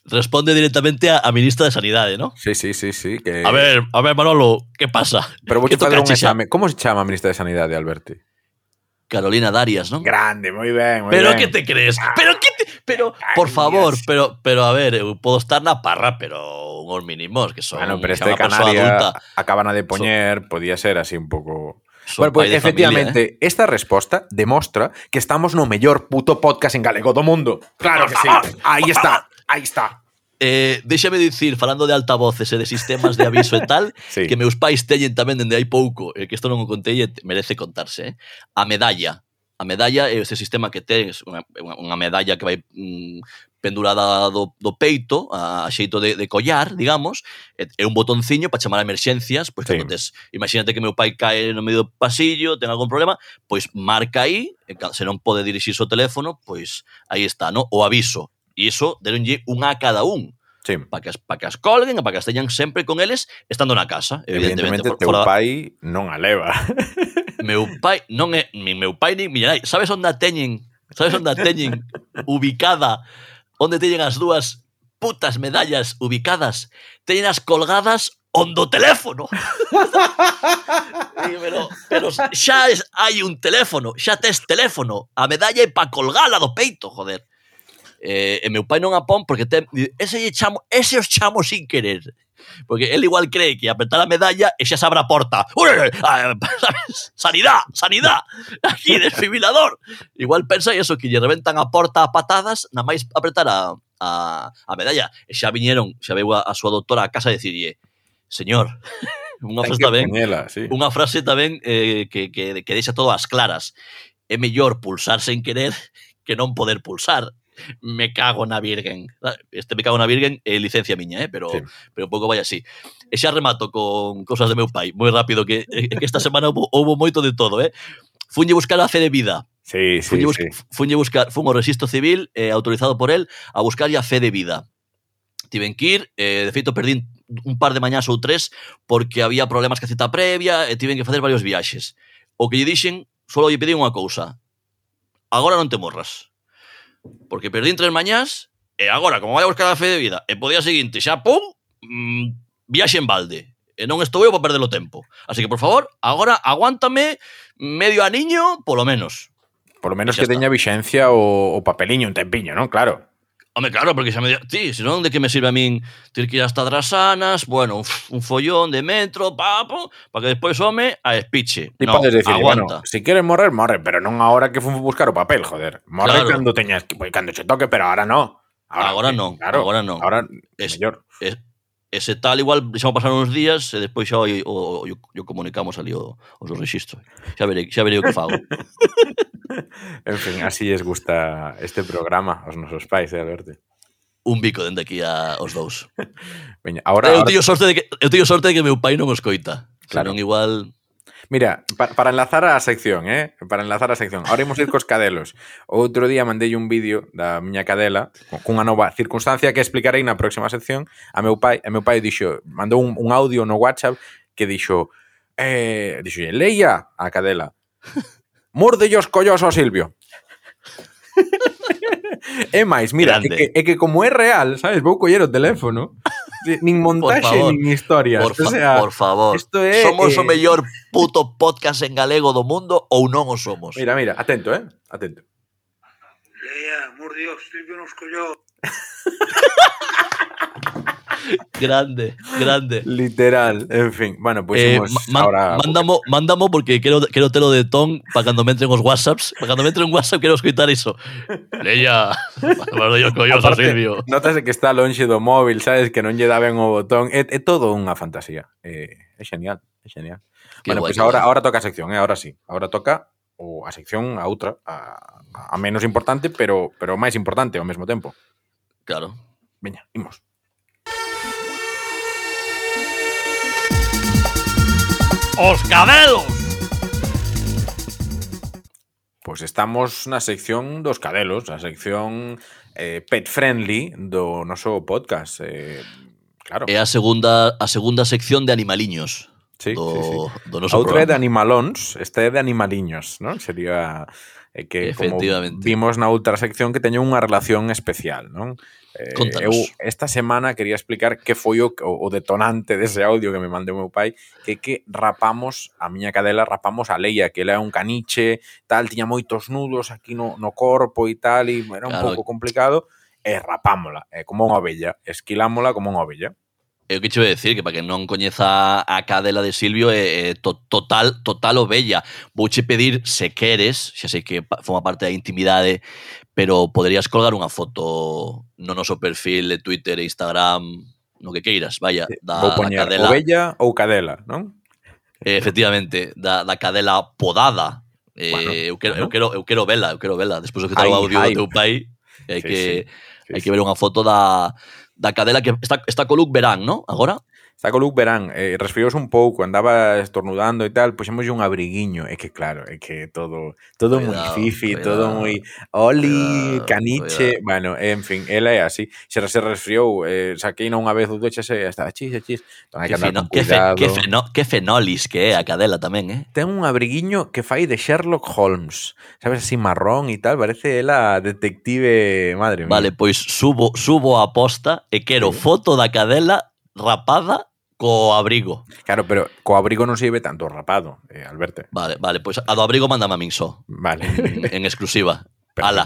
responde directamente a, a, ministra de Sanidade, ¿no? Sí, sí, sí, sí. Que... A ver, a ver, Manolo, ¿qué pasa? Pero vou fazer un exame. Como se chama a ministra de Sanidade, Alberti? Carolina Darias, ¿no? Grande, moi ben, moi Pero ben. que te crees? Pero que te... Pero, por favor, pero, pero a ver, eu podo estar na parra, pero uns mínimos que son bueno, pero este Canaria adulta. de poñer, son, podía ser así un pouco Bueno, pues, efectivamente, familia, eh? esta resposta demostra que estamos no mellor puto podcast en galego do mundo. Claro que sí. Aí está, aí está. Eh, déxame dicir, falando de altavoces e de sistemas de aviso e tal, sí. que meus pais teñen tamén dende hai pouco, e que isto non o contei e merece contarse, eh? a medalla a medalla é ese sistema que tens unha, unha medalla que vai mm, pendurada do, do peito a, xeito de, de collar, digamos é un botonciño para chamar a emerxencias pois sí. cando tes, imagínate que meu pai cae no medio do pasillo, ten algún problema pois marca aí, se non pode dirixir o teléfono, pois aí está, no? o aviso e iso deronlle unha a cada un sí. para que, as, pa que as colguen e para que as teñan sempre con eles estando na casa. Evidentemente, evidentemente por, teu fora... pai non a leva. meu pai non é, mi meu pai nin miña nai. Sabes onde a teñen? Sabes onde a teñen ubicada? Onde teñen as dúas putas medallas ubicadas? Teñen as colgadas onde o teléfono. pero, pero xa es, hai un teléfono, xa tes teléfono. A medalla é pa colgala do peito, joder. Eh, e meu pai non a pon porque ten, ese, lle chamo, ese os chamo sin querer. Porque él igual cree que apretar a medalla e xa se abra a porta. sanidad, sanidad. Aquí, desfibrilador. Igual pensa eso, que lle reventan a porta a patadas, na máis apretar a, a, a medalla. E xa viñeron, xa veu a, a súa doutora a casa e dicirlle, señor, unha frase tamén, sí. unha frase tamén eh, que, que, que deixa todo as claras. É mellor pulsar sen querer que non poder pulsar me cago na Virgen. Este me cago na Virgen é eh, licencia miña, eh, pero sí. pero un pouco vai así. E xa remato con cosas de meu pai, moi rápido que, eh, que esta semana houve, houve moito de todo, eh. Funlle buscar a fe de vida. Sí, sí, funlle, sí. Funlle buscar, fun o registro civil eh, autorizado por el a buscar a fe de vida. Tiven que ir, eh, de feito perdín un par de mañás ou tres porque había problemas que a cita previa e tiven que facer varios viaxes. O que lle dixen, solo lle pedí unha cousa. Agora non te morras. Porque perdín tres mañás e agora, como vai a buscar a fe de vida, e podía seguinte xa, pum, mm, viaxe en balde. E non estou eu para perder o tempo. Así que, por favor, agora aguántame medio aniño, polo menos. Por lo menos que está. teña vixencia o, o papeliño un tempiño, non? Claro. Home, claro, porque xa me di... Ti, senón de que me sirve a min ter que ir hasta Drasanas, bueno, un, follón de metro, papo, para que despois, home, a espiche. Ti no, decir, aguanta. bueno, si quieres morrer, morre, pero non ahora que fun buscar o papel, joder. Morre Claro. cando teñas que, pues, cando che toque, pero ahora no. Agora eh, non, claro, agora non. Ahora Es- mellor. E tal, igual, deixamos pasar uns días e despois xa o, o, o, o comunicamos ali o, os registro. Xa verei, xa verei o que fago. en fin, así les gusta este programa aos nosos pais, eh, Alberto? Un bico dende aquí a, os dous. Veña, ahora, eu, teño sorte de que, eu teño sorte de que meu pai non os coita. Claro. Senón igual Mira, para, para enlazar a sección, eh? Para enlazar a sección. Ahora imos ir cos cadelos. Outro día mandei un vídeo da miña cadela cunha nova circunstancia que explicarei na próxima sección. A meu pai, a meu pai dixo, mandou un, un audio no WhatsApp que dixo, eh, dixo, leia a cadela. Morde os collos ao Silvio. é máis, mira, Grande. é que, é que como é real, sabes, vou coller o teléfono nin montaxe, nin historias. Por, fa, o sea, por favor. Isto é, somos eh... o mellor puto podcast en galego do mundo ou non o somos? Mira, mira, atento, eh? Atento. Eh, Leia, mor Dios, Silvio nos colló grande, grande. Literal, en fin. Bueno, pues eh, ahora... Mándamo, mándamo porque quero, quero telo de ton para cando me entren os whatsapps. Para cando me entren un whatsapp quero escutar iso. Leia, bueno, yo colloso, Aparte, Silvio. Notase que está lonxe do móvil, sabes, que non lle dá ben o botón. É, é todo unha fantasía. Eh, é, é genial, é genial. Qué bueno, guay, pues ahora, ahora toca a sección, eh? ahora sí. Ahora toca o a sección a outra, a, a menos importante, pero pero máis importante ao mesmo tempo. Claro. Veña, imos. os cabelos. Pois estamos na sección dos cabelos, a sección eh, pet friendly do noso podcast. Eh, claro. É a segunda a segunda sección de animaliños. Sí, do, sí, sí. do noso Outro é de animalóns, este é de animaliños, non? Sería eh, que como vimos na outra sección que teño unha relación especial, non? Eh, Contanos. eu esta semana quería explicar que foi o, o detonante dese audio que me mandou meu pai, que que rapamos a miña cadela, rapamos a Leia, que ela é un caniche, tal, tiña moitos nudos aquí no, no corpo e tal, e era un claro. pouco complicado, e rapámola, é como unha ovella, esquilámola como unha ovella. É o que che vou decir, que para que non coñeza a cadela de Silvio é, é to, total total obella. Vouche pedir, se queres, xa sei que forma parte da intimidade, pero poderías colgar unha foto no noso perfil de Twitter e Instagram, no que queiras, vaya, da, Vou poñer da cadela. Ovella ou cadela, non? Eh, efectivamente, da, da cadela podada. Eh, bueno, eu, quero, bueno. eu, quero, eu quero vela, eu quero vela. Despois do que tal o audio do teu pai, hai sí, que, sí. Sí, hai sí. que ver unha foto da da cadela que está, está co look verán, ¿no? Agora? Está co Luke verán, eh, resfriouse un pouco, andaba estornudando e tal, puxemos un abriguiño, é que claro, é que todo todo moi fifi, cuidado, todo moi oli, cuidado, caniche, cuidado. bueno, en fin, ela é así. Se se resfriou, eh, saquei non unha vez do duche e estaba chis, chis. Entón, hai que, que andar feno, con. Que, fe, que, feno, que fenolis que é a cadela tamén, eh? Ten un abriguiño que fai de Sherlock Holmes, sabes, así marrón e tal, parece ela detective, madre mía. Vale, pois subo subo a posta e quero sí. foto da cadela rapada co abrigo. Claro, pero co abrigo non se ve tanto rapado, eh, Alberto. Vale, vale, pois pues a do abrigo mandame a min só. Vale. En, en exclusiva. Perfecto. Ala,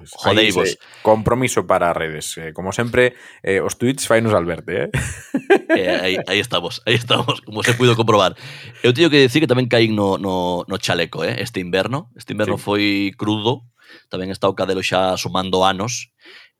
pues jodeivos. Compromiso para redes. Eh, como sempre, eh, os tweets fainos Alberto, eh? eh aí, aí estamos, aí estamos, como se puido comprobar. Eu teño que decir que tamén caí no, no, no chaleco, eh, este inverno. Este inverno sí. foi crudo, tamén está o cadelo xa sumando anos.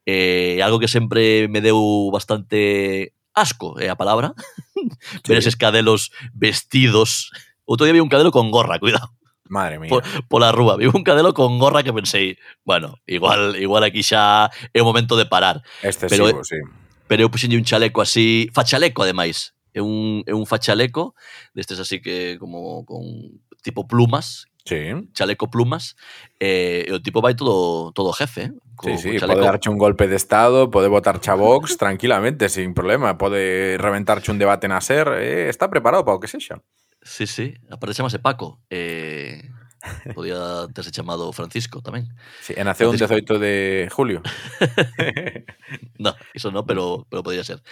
Eh, algo que sempre me deu bastante asco é a palabra, sí. ver eses cadelos vestidos. Outro día vi un cadelo con gorra, cuidado. Madre mía. Por, pola rúa, vi un cadelo con gorra que pensei, bueno, igual igual aquí xa é o momento de parar. Excesivo, pero, sí. Pero eu puxenlle un chaleco así, fachaleco ademais, é un, é un fachaleco destes así que como con tipo plumas Sí. Chaleco plumas. Eh, o tipo vai todo, todo jefe. ¿eh? Co, sí, sí, pode darche un golpe de estado, pode botar a Vox tranquilamente, sin problema. Pode reventarche un debate na ser. Eh, está preparado para o que sexa. Sí, sí. Aparte chamase Paco. Eh, podía terse chamado Francisco tamén. Sí, e naceu un 18 de julio. no, iso no, pero, pero podría ser.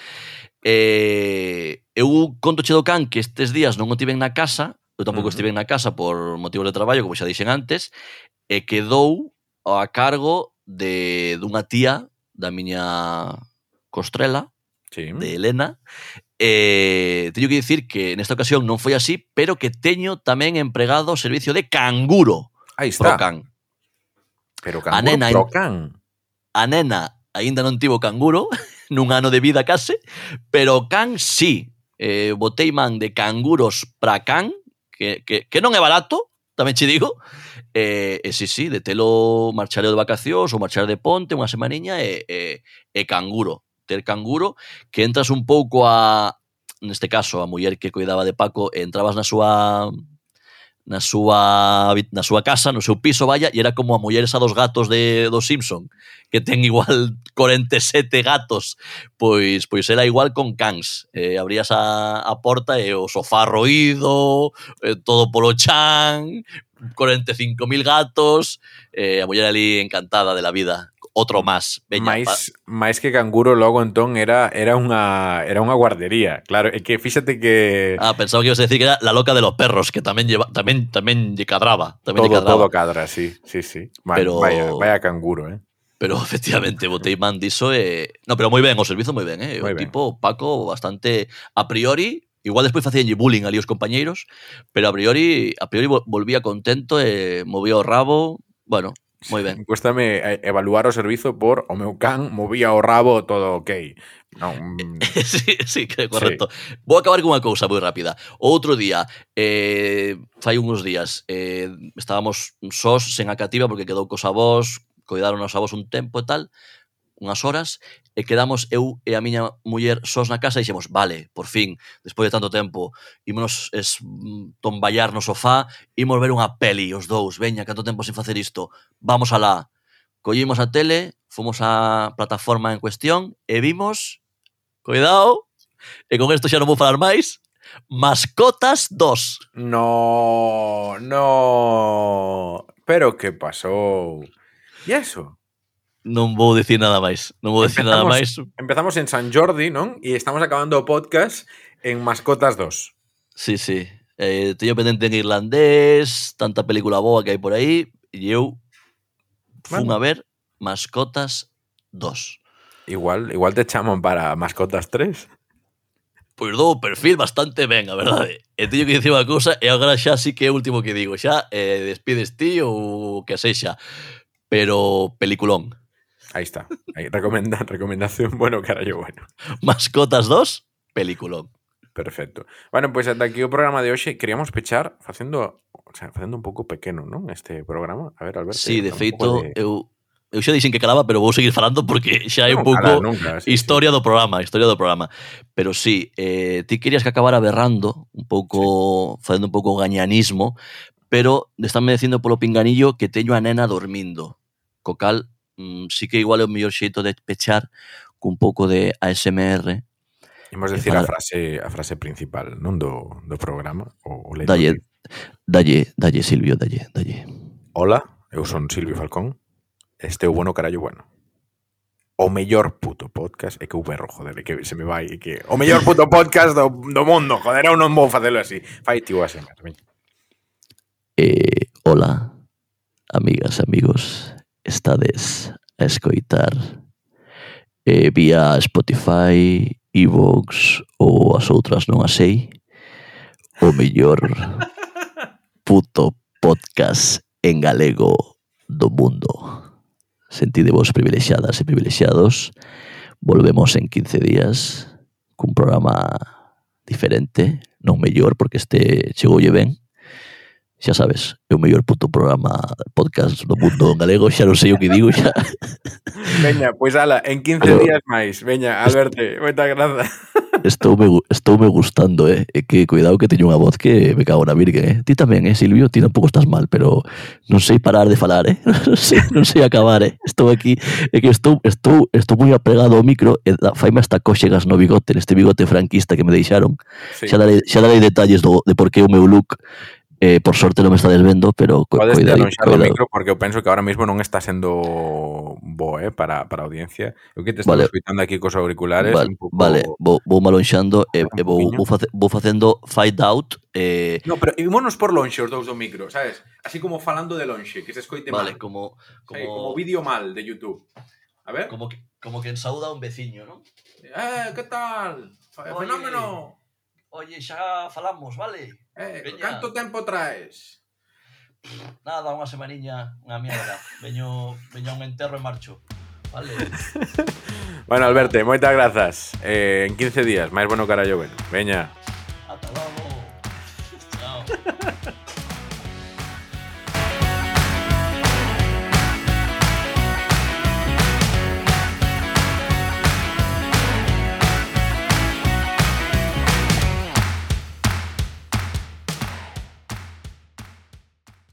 Eh, eu conto che do can que estes días non o tiven na casa Eu tampouco uh -huh. estive na casa por motivos de traballo, como xa dixen antes, e quedou a cargo de dunha tía da miña costrela, sí. de Elena, Eh, teño que dicir que nesta ocasión non foi así, pero que teño tamén empregado o servicio de canguro. Aí está. Pro can. Pero canguro a nena, pro can. A nena aínda non tivo canguro, nun ano de vida case, pero can sí. Eh, botei man de canguros pra can, que, que, que non é barato, tamén che digo. E, e si, sí, si, sí, de telo marchareo de vacacións ou marchar de ponte unha semaniña e, e, e canguro. Ter canguro que entras un pouco a, neste caso, a muller que cuidaba de Paco, entrabas na súa na súa na súa casa, no seu piso, vaya, e era como a muller esa dos gatos de dos Simpson, que ten igual 47 gatos, pois pois era igual con cans. Eh, abrías a, a porta e o sofá roído, eh, todo polo chan, 45.000 gatos, eh, a muller ali encantada de la vida outro máis. Veña, máis, máis que canguro logo entón era era unha era unha guardería. Claro, é que fíxate que Ah, pensaba que ibas a decir que era la loca de los perros, que tamén lleva tamén tamén lle cadraba, tamén todo, lle cadraba. Todo cadra, sí, sí, sí. Vale, pero... vaya, vaya canguro, eh. Pero efectivamente, botei man diso e... Eh... No, pero moi ben, o servizo moi ben, eh? Muy o ben. tipo Paco bastante a priori, Igual despois facíanlle bullying ali os compañeiros, pero a priori, a priori volvía contento e movía o rabo, bueno, Moi ben. Cuéstame eh, evaluar o servizo por o meu can movía o rabo todo ok. Non... Mm. sí, sí, que correcto. Sí. Vou acabar con unha cousa moi rápida. Outro día, eh, fai uns días, eh, estábamos sós sen a cativa porque quedou cos avós, cuidaron os avós un tempo e tal, unhas horas e quedamos eu e a miña muller sós na casa e dixemos, vale, por fin, despois de tanto tempo, ímonos es, mm, tomballar no sofá, ímos ver unha peli os dous, veña, canto tempo sin facer isto, vamos alá. Collimos a tele, fomos á plataforma en cuestión e vimos, cuidado, e con isto xa non vou falar máis, Mascotas 2. No, no. Pero que pasou? E eso? Non vou dicir nada máis. Non vou dicir nada máis. Empezamos- Empezamos en San Jordi, non? E estamos acabando o podcast en Mascotas 2. Sí, sí. Eh, teño pendente en irlandés, tanta película boa que hai por aí, e eu fun Bueno. a ver Mascotas 2. Igual, igual te chaman para Mascotas 3. Pois dou o perfil bastante ben, a verdade. E teño que dicir unha cousa, e agora xa sí que é o último que digo. Xa eh, despides ti ou que sexa. Pero peliculón. Ahí está. Ahí, recomenda, recomendación, bueno, carallo, bueno. Mascotas 2, peliculón. Perfecto. Bueno, pois pues ata aquí o programa de hoxe queríamos pechar facendo, o sea, facendo un pouco pequeno, non? Este programa. A ver, Alberto. Sí, de feito, de... eu Eu xa dixen que calaba, pero vou seguir falando porque xa é un pouco sí, historia sí. do programa, historia do programa. Pero sí, eh, ti querías que acabara berrando, un pouco sí. facendo un pouco gañanismo, pero estánme dicindo polo pinganillo que teño a nena dormindo. Co cal mm, sí que igual é o mellor xeito de pechar cun pouco de ASMR. Imos eh, decir para... a frase a frase principal, non do, do programa o, o Dalle, dalle, dalle Silvio, dalle, dalle. Hola, eu son Silvio Falcón. Este é o bueno carallo bueno o mellor puto podcast é que eu berro, joder, é que se me vai é que o mellor puto podcast do, do mundo, joder, eu non vou facelo así. Fai ti o ASMR. Eh, hola, amigas, amigos. Estades a escoitar eh, vía Spotify, Evox ou as outras non a sei o mellor puto podcast en galego do mundo. Sentidevos privilexiadas e privilexiados. Volvemos en 15 días cun programa diferente, non mellor porque este chegoulle ben, Xa sabes, é o mellor puto programa podcast do mundo en galego, xa non sei o que digo xa. Veña, pois ala, en 15 Pero, días máis. Veña, a verte, moita graza. Estou me, estou me gustando, eh? É que cuidado que teño unha voz que me cago na virgen, eh? Ti tamén, eh, Silvio? Ti tampouco estás mal, pero non sei parar de falar, eh? Non sei, non sei acabar, eh? Estou aquí, é que estou estou estou moi apegado ao micro e faime hasta cóxegas no bigote, neste bigote franquista que me deixaron. Sí. Xa darei, xa darei detalles do, de por que o meu look Eh, por sorte non me estades vendo, pero co Podes cuidado, cuidado. o micro porque eu penso que ahora mesmo non está sendo bo eh, para, para a audiencia. Eu que te estou vale. escutando aquí cos auriculares. Vale, un pouco... vale. vou, vou malonxando e, eh, e eh, vou, vou, face, vou facendo fight out. Eh... No, pero imonos por lonxe os dous do micro, sabes? Así como falando de lonxe, que se escoite vale, mal. Vale, como... Como, como vídeo mal de YouTube. A ver. Como que, como que ensauda un veciño, non? Eh, que tal? Oye, Fenómeno! Oye, xa falamos, vale? Eh, canto tempo traes? Nada, unha semaniña, unha mierda. Veño, veño un enterro e marcho. Vale. bueno, Alberto, moitas grazas. Eh, en 15 días, máis bueno carallo bueno. Veña. Ata logo. Chao.